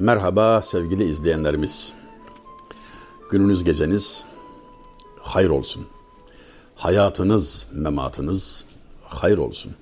Merhaba sevgili izleyenlerimiz. Gününüz geceniz hayır olsun. Hayatınız, mematınız hayır olsun.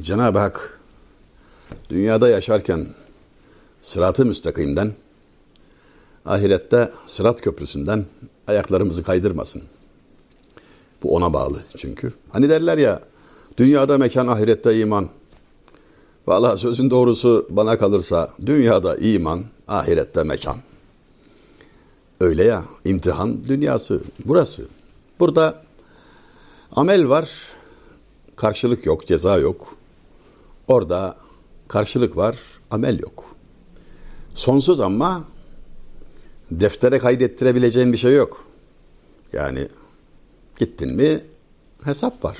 Cenab-ı Hak dünyada yaşarken sıratı müstakimden, ahirette sırat köprüsünden ayaklarımızı kaydırmasın. Bu ona bağlı çünkü. Hani derler ya, dünyada mekan, ahirette iman. Valla sözün doğrusu bana kalırsa dünyada iman, ahirette mekan. Öyle ya, imtihan dünyası burası. Burada amel var, karşılık yok, ceza yok. Orada karşılık var, amel yok. Sonsuz ama deftere kaydettirebileceğin bir şey yok. Yani gittin mi hesap var.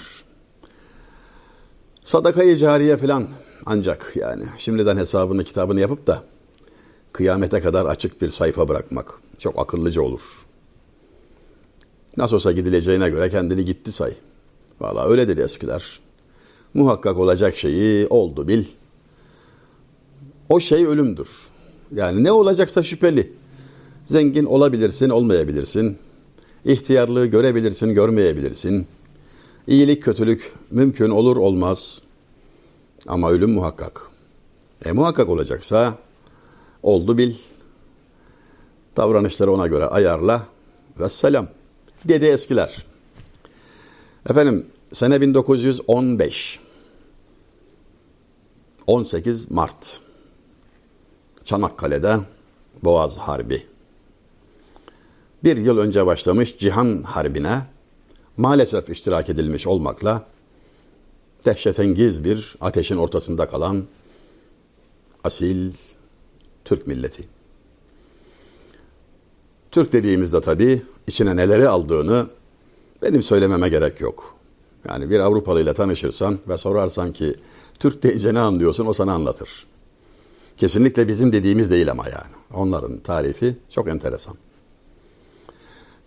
Sadakayı cariye falan ancak yani şimdiden hesabını kitabını yapıp da kıyamete kadar açık bir sayfa bırakmak çok akıllıca olur. Nasıl olsa gidileceğine göre kendini gitti say. Valla öyle dedi eskiler. Muhakkak olacak şeyi oldu bil. O şey ölümdür. Yani ne olacaksa şüpheli. Zengin olabilirsin, olmayabilirsin. İhtiyarlığı görebilirsin, görmeyebilirsin. İyilik, kötülük mümkün olur, olmaz. Ama ölüm muhakkak. E muhakkak olacaksa oldu bil. Davranışları ona göre ayarla ve selam. Dedi eskiler. Efendim sene 1915. 18 Mart. Çanakkale'de Boğaz Harbi. Bir yıl önce başlamış Cihan Harbi'ne maalesef iştirak edilmiş olmakla dehşetengiz bir ateşin ortasında kalan asil Türk milleti. Türk dediğimizde tabii içine neleri aldığını benim söylememe gerek yok. Yani bir Avrupalı ile tanışırsan ve sorarsan ki Türk deyince ne anlıyorsun o sana anlatır. Kesinlikle bizim dediğimiz değil ama yani. Onların tarifi çok enteresan.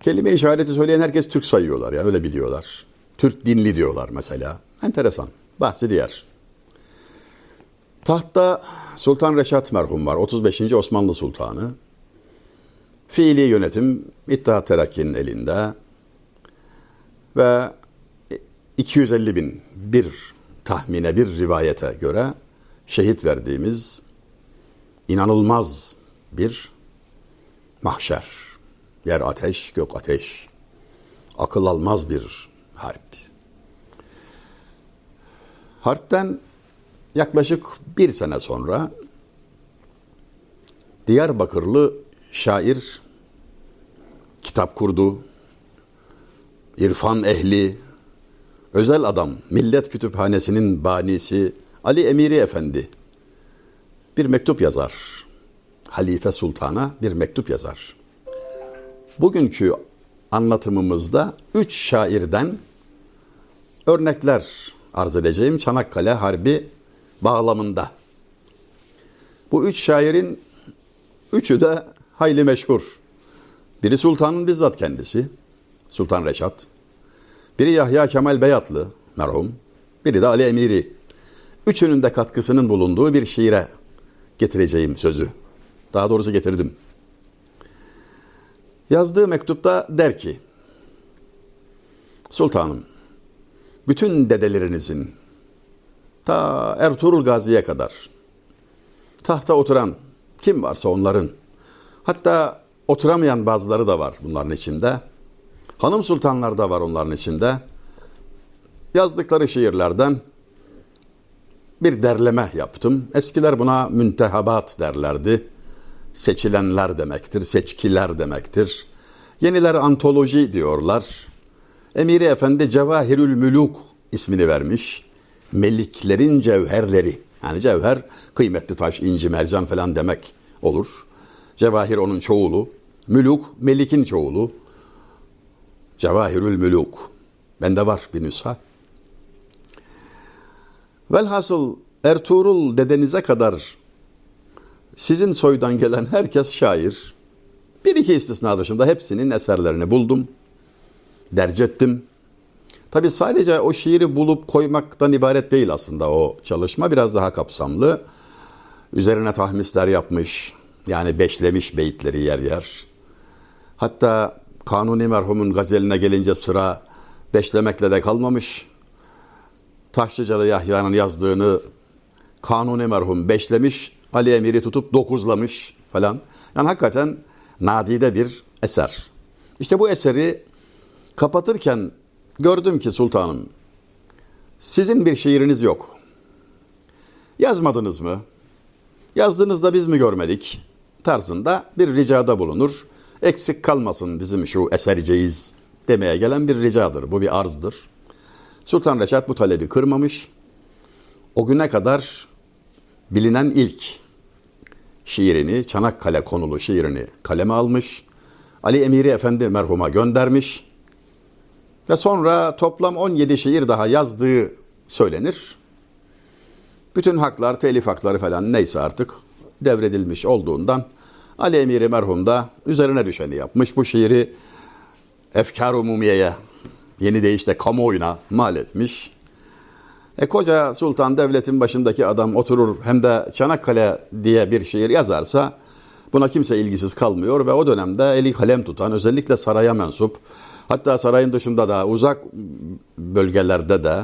Kelime işareti söyleyen herkes Türk sayıyorlar yani öyle biliyorlar. Türk dinli diyorlar mesela. Enteresan. Bahsi diğer. Tahtta Sultan Reşat merhum var. 35. Osmanlı Sultanı. Fiili yönetim İttihat Terakki'nin elinde. Ve 250 bin bir tahmine bir rivayete göre şehit verdiğimiz inanılmaz bir mahşer. Yer ateş, gök ateş. Akıl almaz bir harp. Harpten yaklaşık bir sene sonra Diyarbakırlı şair kitap kurdu. İrfan ehli, özel adam, Millet Kütüphanesi'nin banisi Ali Emiri Efendi bir mektup yazar. Halife Sultan'a bir mektup yazar. Bugünkü anlatımımızda üç şairden örnekler arz edeceğim Çanakkale Harbi bağlamında. Bu üç şairin üçü de hayli meşhur. Biri Sultan'ın bizzat kendisi, Sultan Reşat. Biri Yahya Kemal Beyatlı merhum. Biri de Ali Emiri. Üçünün de katkısının bulunduğu bir şiire getireceğim sözü. Daha doğrusu getirdim. Yazdığı mektupta der ki, Sultanım, bütün dedelerinizin ta Ertuğrul Gazi'ye kadar tahta oturan kim varsa onların hatta oturamayan bazıları da var bunların içinde. Hanım sultanlar da var onların içinde. Yazdıkları şiirlerden bir derleme yaptım. Eskiler buna müntehabat derlerdi. Seçilenler demektir, seçkiler demektir. Yeniler antoloji diyorlar. Emiri Efendi Cevahirül Müluk ismini vermiş. Meliklerin cevherleri. Yani cevher kıymetli taş, inci, mercan falan demek olur. Cevahir onun çoğulu. Müluk, melikin çoğulu. Cevahirül Müluk. Bende var bir nüsha. Velhasıl Ertuğrul dedenize kadar sizin soydan gelen herkes şair. Bir iki istisna dışında hepsinin eserlerini buldum. Derc ettim. Tabi sadece o şiiri bulup koymaktan ibaret değil aslında o çalışma. Biraz daha kapsamlı. Üzerine tahmisler yapmış. Yani beşlemiş beyitleri yer yer. Hatta Kanuni merhumun gazeline gelince sıra beşlemekle de kalmamış. Taşlıcalı Yahya'nın yazdığını Kanuni merhum beşlemiş, Ali Emir'i tutup dokuzlamış falan. Yani hakikaten nadide bir eser. İşte bu eseri kapatırken gördüm ki sultanım sizin bir şiiriniz yok. Yazmadınız mı? Yazdığınızda biz mi görmedik? Tarzında bir ricada bulunur. Eksik kalmasın bizim şu eserceğiz demeye gelen bir ricadır. Bu bir arzdır. Sultan Reşat bu talebi kırmamış. O güne kadar bilinen ilk şiirini, Çanakkale konulu şiirini kaleme almış. Ali Emiri Efendi merhuma göndermiş. Ve sonra toplam 17 şiir daha yazdığı söylenir. Bütün haklar, telif hakları falan neyse artık devredilmiş olduğundan Ali Emiri merhum da üzerine düşeni yapmış. Bu şiiri efkar umumiyeye, yeni deyişle kamuoyuna mal etmiş. E koca sultan devletin başındaki adam oturur hem de Çanakkale diye bir şiir yazarsa buna kimse ilgisiz kalmıyor ve o dönemde eli kalem tutan özellikle saraya mensup hatta sarayın dışında da uzak bölgelerde de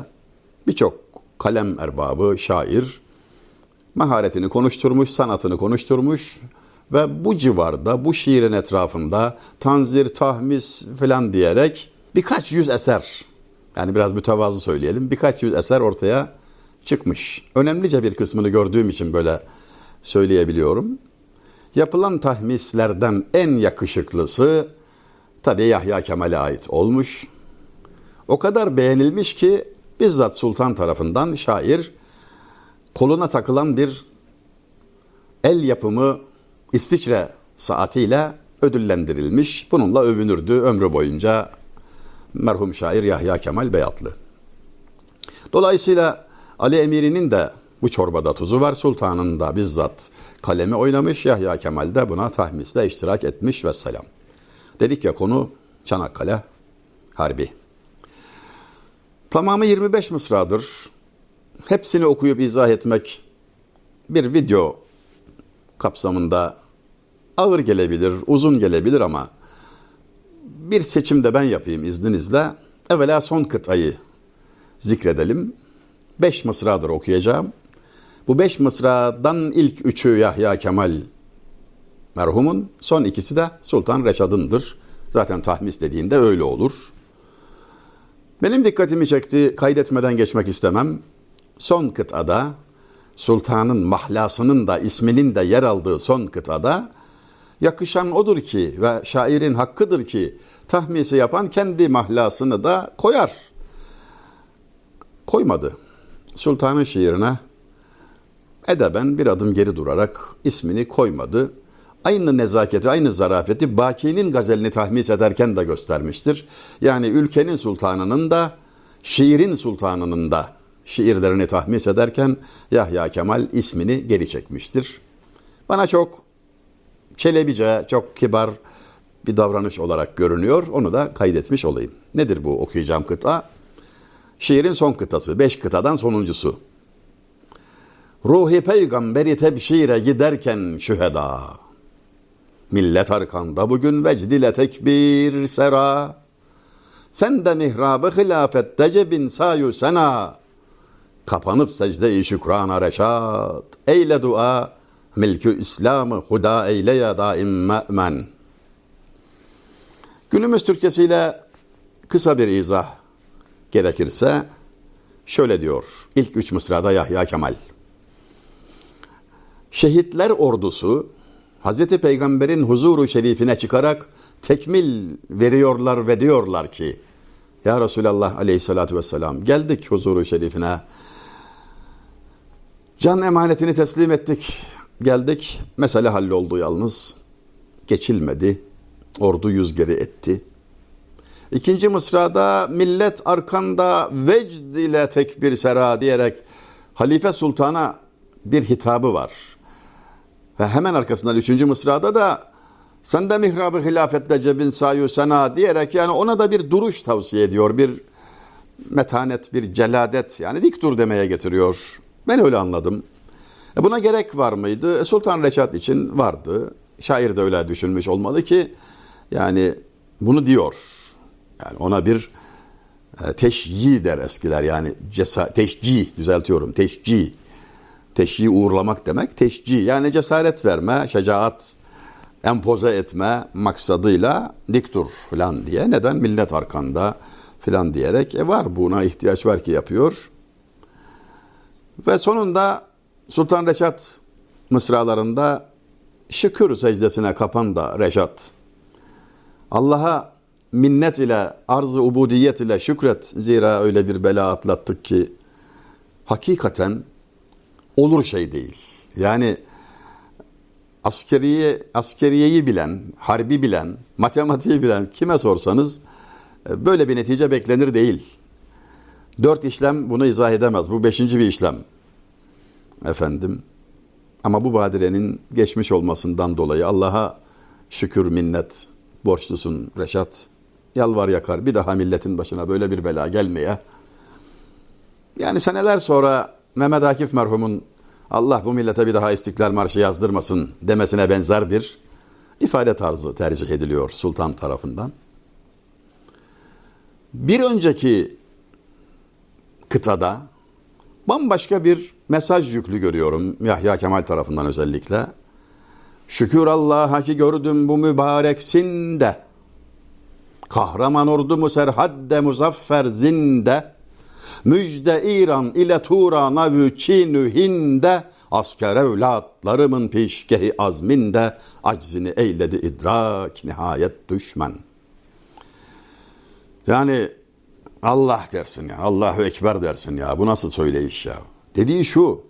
birçok kalem erbabı, şair maharetini konuşturmuş, sanatını konuşturmuş ve bu civarda, bu şiirin etrafında tanzir, tahmis falan diyerek birkaç yüz eser, yani biraz mütevazı söyleyelim, birkaç yüz eser ortaya çıkmış. Önemlice bir kısmını gördüğüm için böyle söyleyebiliyorum. Yapılan tahmislerden en yakışıklısı tabii Yahya Kemal'e ait olmuş. O kadar beğenilmiş ki bizzat sultan tarafından şair koluna takılan bir el yapımı İsviçre saatiyle ödüllendirilmiş. Bununla övünürdü ömrü boyunca merhum şair Yahya Kemal Beyatlı. Dolayısıyla Ali Emiri'nin de bu çorbada tuzu var. Sultanın da bizzat kalemi oynamış. Yahya Kemal de buna tahmisle iştirak etmiş ve selam. Dedik ya konu Çanakkale Harbi. Tamamı 25 mısradır. Hepsini okuyup izah etmek bir video kapsamında ağır gelebilir, uzun gelebilir ama bir seçim de ben yapayım izninizle. Evvela son kıtayı zikredelim. Beş mısradır okuyacağım. Bu beş mısradan ilk üçü Yahya Kemal merhumun, son ikisi de Sultan Reşad'ındır. Zaten tahmis dediğinde öyle olur. Benim dikkatimi çekti, kaydetmeden geçmek istemem. Son kıtada, sultanın mahlasının da isminin de yer aldığı son kıtada, yakışan odur ki ve şairin hakkıdır ki tahmisi yapan kendi mahlasını da koyar. Koymadı. Sultanın şiirine edeben bir adım geri durarak ismini koymadı. Aynı nezaketi, aynı zarafeti Baki'nin gazelini tahmis ederken de göstermiştir. Yani ülkenin sultanının da, şiirin sultanının da şiirlerini tahmis ederken Yahya Kemal ismini geri çekmiştir. Bana çok çelebice, çok kibar bir davranış olarak görünüyor. Onu da kaydetmiş olayım. Nedir bu okuyacağım kıta? Şiirin son kıtası, beş kıtadan sonuncusu. Ruhi peygamberi tebşire giderken şüheda. Millet arkanda bugün vecdile tekbir sera. Sen de mihrabı hilafette cebin sayu sena. Kapanıp secde-i şükrana reşat. Eyle dua, milkü İslam'ı huda eyle ya daim me'men. Günümüz Türkçesiyle kısa bir izah gerekirse şöyle diyor. İlk üç mısrada Yahya Kemal. Şehitler ordusu Hazreti Peygamber'in huzuru şerifine çıkarak tekmil veriyorlar ve diyorlar ki Ya Resulallah aleyhissalatü vesselam geldik huzuru şerifine. Can emanetini teslim ettik geldik. Mesele halloldu yalnız. Geçilmedi ordu yüz geri etti. İkinci mısrada millet arkanda vecd ile tekbir sera diyerek Halife Sultan'a bir hitabı var. Ve hemen arkasından üçüncü mısrada da sen de mihrabı hilafette cebin sayu sena diyerek yani ona da bir duruş tavsiye ediyor. Bir metanet, bir celadet yani dik dur demeye getiriyor. Ben öyle anladım. E buna gerek var mıydı? E Sultan Reşat için vardı. Şair de öyle düşünmüş olmalı ki yani bunu diyor. Yani ona bir e, teşyi der eskiler yani cesa teşci düzeltiyorum teşci teşyi uğurlamak demek teşci yani cesaret verme şecaat empoze etme maksadıyla dik dur filan diye neden millet arkanda filan diyerek e var buna ihtiyaç var ki yapıyor ve sonunda Sultan Reşat mısralarında şükür secdesine kapan da Reşat Allah'a minnet ile, arz-ı ubudiyet ile şükret. Zira öyle bir bela atlattık ki hakikaten olur şey değil. Yani askeriye, askeriyeyi bilen, harbi bilen, matematiği bilen kime sorsanız e, böyle bir netice beklenir değil. Dört işlem bunu izah edemez. Bu beşinci bir işlem. Efendim. Ama bu badirenin geçmiş olmasından dolayı Allah'a şükür minnet borçlusun Reşat. Yalvar yakar bir daha milletin başına böyle bir bela gelmeye. Yani seneler sonra Mehmet Akif merhumun Allah bu millete bir daha İstiklal Marşı yazdırmasın demesine benzer bir ifade tarzı tercih ediliyor sultan tarafından. Bir önceki kıtada bambaşka bir mesaj yüklü görüyorum Yahya Kemal tarafından özellikle. Şükür Allah'a ki gördüm bu mübarek sinde. Kahraman ordumu serhadde muzaffer zinde. Müjde İran ile Turan'a vü Çinü Hinde. Asker evlatlarımın pişgehi azminde. Aczini eyledi idrak nihayet düşman. Yani Allah dersin ya. Allahu Ekber dersin ya. Bu nasıl söyleyiş ya? Dediği şu.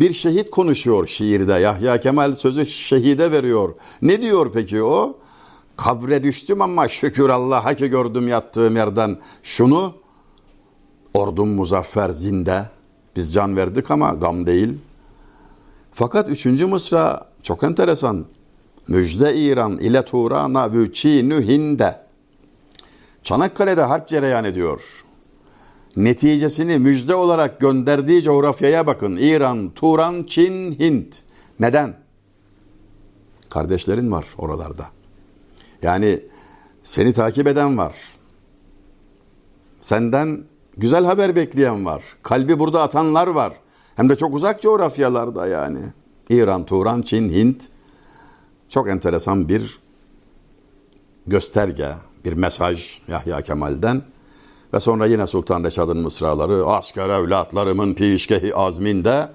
Bir şehit konuşuyor şiirde. Yahya Kemal sözü şehide veriyor. Ne diyor peki o? Kabre düştüm ama şükür Allah'a ki gördüm yattığım yerden. Şunu ordum muzaffer zinde. Biz can verdik ama gam değil. Fakat üçüncü mısra çok enteresan. Müjde İran ile Turan'a vü Çinü Hinde. Çanakkale'de harp cereyan ediyor neticesini müjde olarak gönderdiği coğrafyaya bakın. İran, Turan, Çin, Hint. Neden? Kardeşlerin var oralarda. Yani seni takip eden var. Senden güzel haber bekleyen var. Kalbi burada atanlar var. Hem de çok uzak coğrafyalarda yani. İran, Turan, Çin, Hint. Çok enteresan bir gösterge, bir mesaj Yahya Kemal'den. Ve sonra yine Sultan Reşad'ın mısraları asker evlatlarımın pişkehi azminde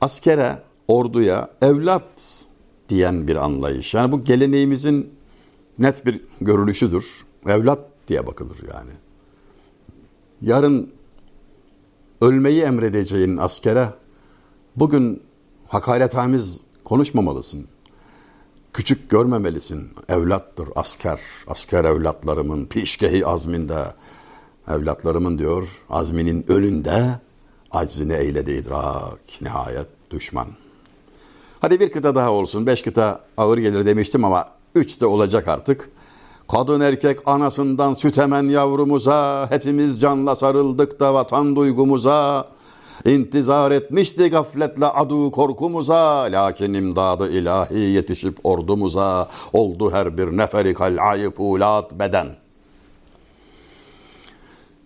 askere, orduya evlat diyen bir anlayış. Yani bu geleneğimizin net bir görünüşüdür. Evlat diye bakılır yani. Yarın ölmeyi emredeceğin askere bugün hakaretamiz konuşmamalısın. Küçük görmemelisin. Evlattır asker. Asker evlatlarımın pişkehi azminde Evlatlarımın diyor azminin önünde aczini eyledi idrak nihayet düşman. Hadi bir kıta daha olsun. Beş kıta ağır gelir demiştim ama üç de olacak artık. Kadın erkek anasından süt emen yavrumuza, hepimiz canla sarıldık da vatan duygumuza. İntizar etmişti gafletle adu korkumuza, lakin imdadı ilahi yetişip ordumuza, oldu her bir neferi kal'ayı pulat beden.''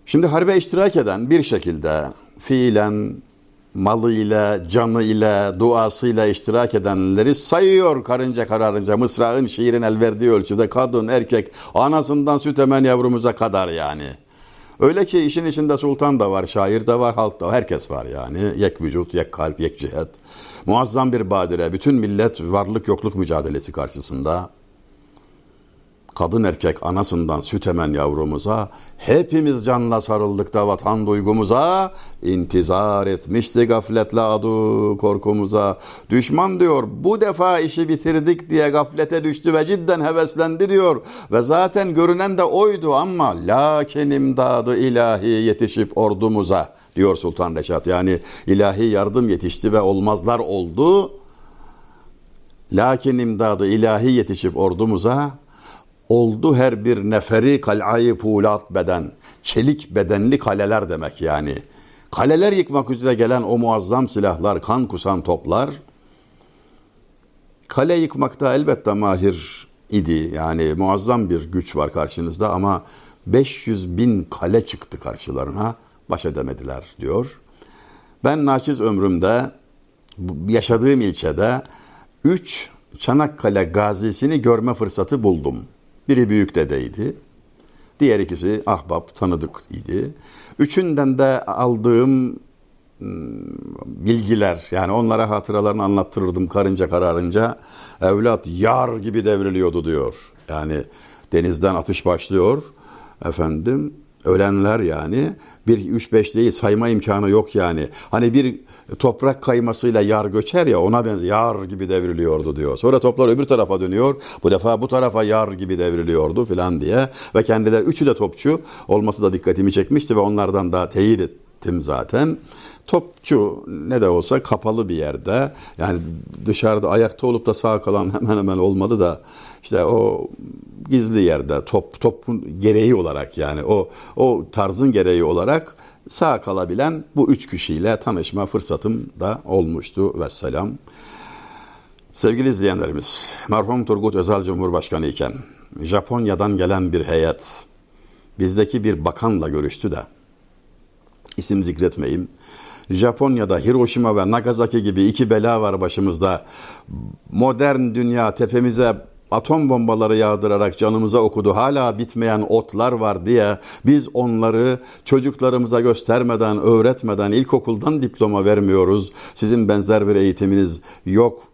Şimdi harbe iştirak eden bir şekilde fiilen malıyla, canıyla, duasıyla iştirak edenleri sayıyor karınca kararınca. Mısra'ın şiirin el verdiği ölçüde kadın, erkek, anasından süt emen yavrumuza kadar yani. Öyle ki işin içinde sultan da var, şair de var, halk da var, herkes var yani. Yek vücut, yek kalp, yek cihet. Muazzam bir badire, bütün millet varlık yokluk mücadelesi karşısında kadın erkek anasından süt emen yavrumuza, hepimiz canla sarıldık da vatan duygumuza, intizar etmişti gafletle adu korkumuza. Düşman diyor bu defa işi bitirdik diye gaflete düştü ve cidden heveslendi diyor. Ve zaten görünen de oydu ama lakin imdadı ilahi yetişip ordumuza diyor Sultan Reşat. Yani ilahi yardım yetişti ve olmazlar oldu. Lakin imdadı ilahi yetişip ordumuza oldu her bir neferi kal'ayı pulat beden. Çelik bedenli kaleler demek yani. Kaleler yıkmak üzere gelen o muazzam silahlar, kan kusan toplar, kale yıkmakta elbette mahir idi. Yani muazzam bir güç var karşınızda ama 500 bin kale çıktı karşılarına, baş edemediler diyor. Ben naçiz ömrümde yaşadığım ilçede 3 Çanakkale gazisini görme fırsatı buldum. Biri büyük dedeydi. Diğer ikisi ahbap, tanıdık idi. Üçünden de aldığım bilgiler yani onlara hatıralarını anlattırırdım karınca kararınca evlat yar gibi devriliyordu diyor. Yani denizden atış başlıyor efendim ölenler yani bir üç beş değil sayma imkanı yok yani. Hani bir toprak kaymasıyla yar göçer ya ona benzer yar gibi devriliyordu diyor. Sonra toplar öbür tarafa dönüyor. Bu defa bu tarafa yar gibi devriliyordu filan diye ve kendiler üçü de topçu olması da dikkatimi çekmişti ve onlardan da teyit ettim zaten topçu ne de olsa kapalı bir yerde yani dışarıda ayakta olup da sağ kalan hemen hemen olmadı da işte o gizli yerde top topun gereği olarak yani o o tarzın gereği olarak sağ kalabilen bu üç kişiyle tanışma fırsatım da olmuştu ve selam. Sevgili izleyenlerimiz, merhum Turgut Özal Cumhurbaşkanı iken Japonya'dan gelen bir heyet bizdeki bir bakanla görüştü de isim zikretmeyeyim. Japonya'da Hiroşima ve Nagasaki gibi iki bela var başımızda. Modern dünya tepemize atom bombaları yağdırarak canımıza okudu. Hala bitmeyen otlar var diye biz onları çocuklarımıza göstermeden, öğretmeden ilkokuldan diploma vermiyoruz. Sizin benzer bir eğitiminiz yok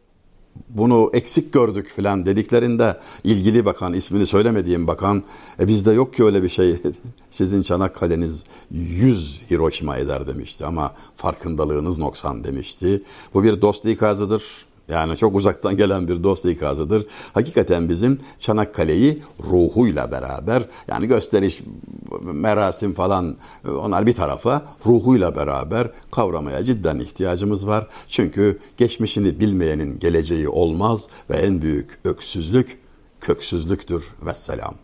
bunu eksik gördük filan dediklerinde ilgili bakan ismini söylemediğim bakan e bizde yok ki öyle bir şey sizin Çanakkale'niz 100 Hiroşima eder demişti ama farkındalığınız noksan demişti. Bu bir dost ikazıdır. Yani çok uzaktan gelen bir dost ikazıdır. Hakikaten bizim Çanakkale'yi ruhuyla beraber yani gösteriş, merasim falan onlar bir tarafa ruhuyla beraber kavramaya cidden ihtiyacımız var. Çünkü geçmişini bilmeyenin geleceği olmaz ve en büyük öksüzlük köksüzlüktür. Vesselam.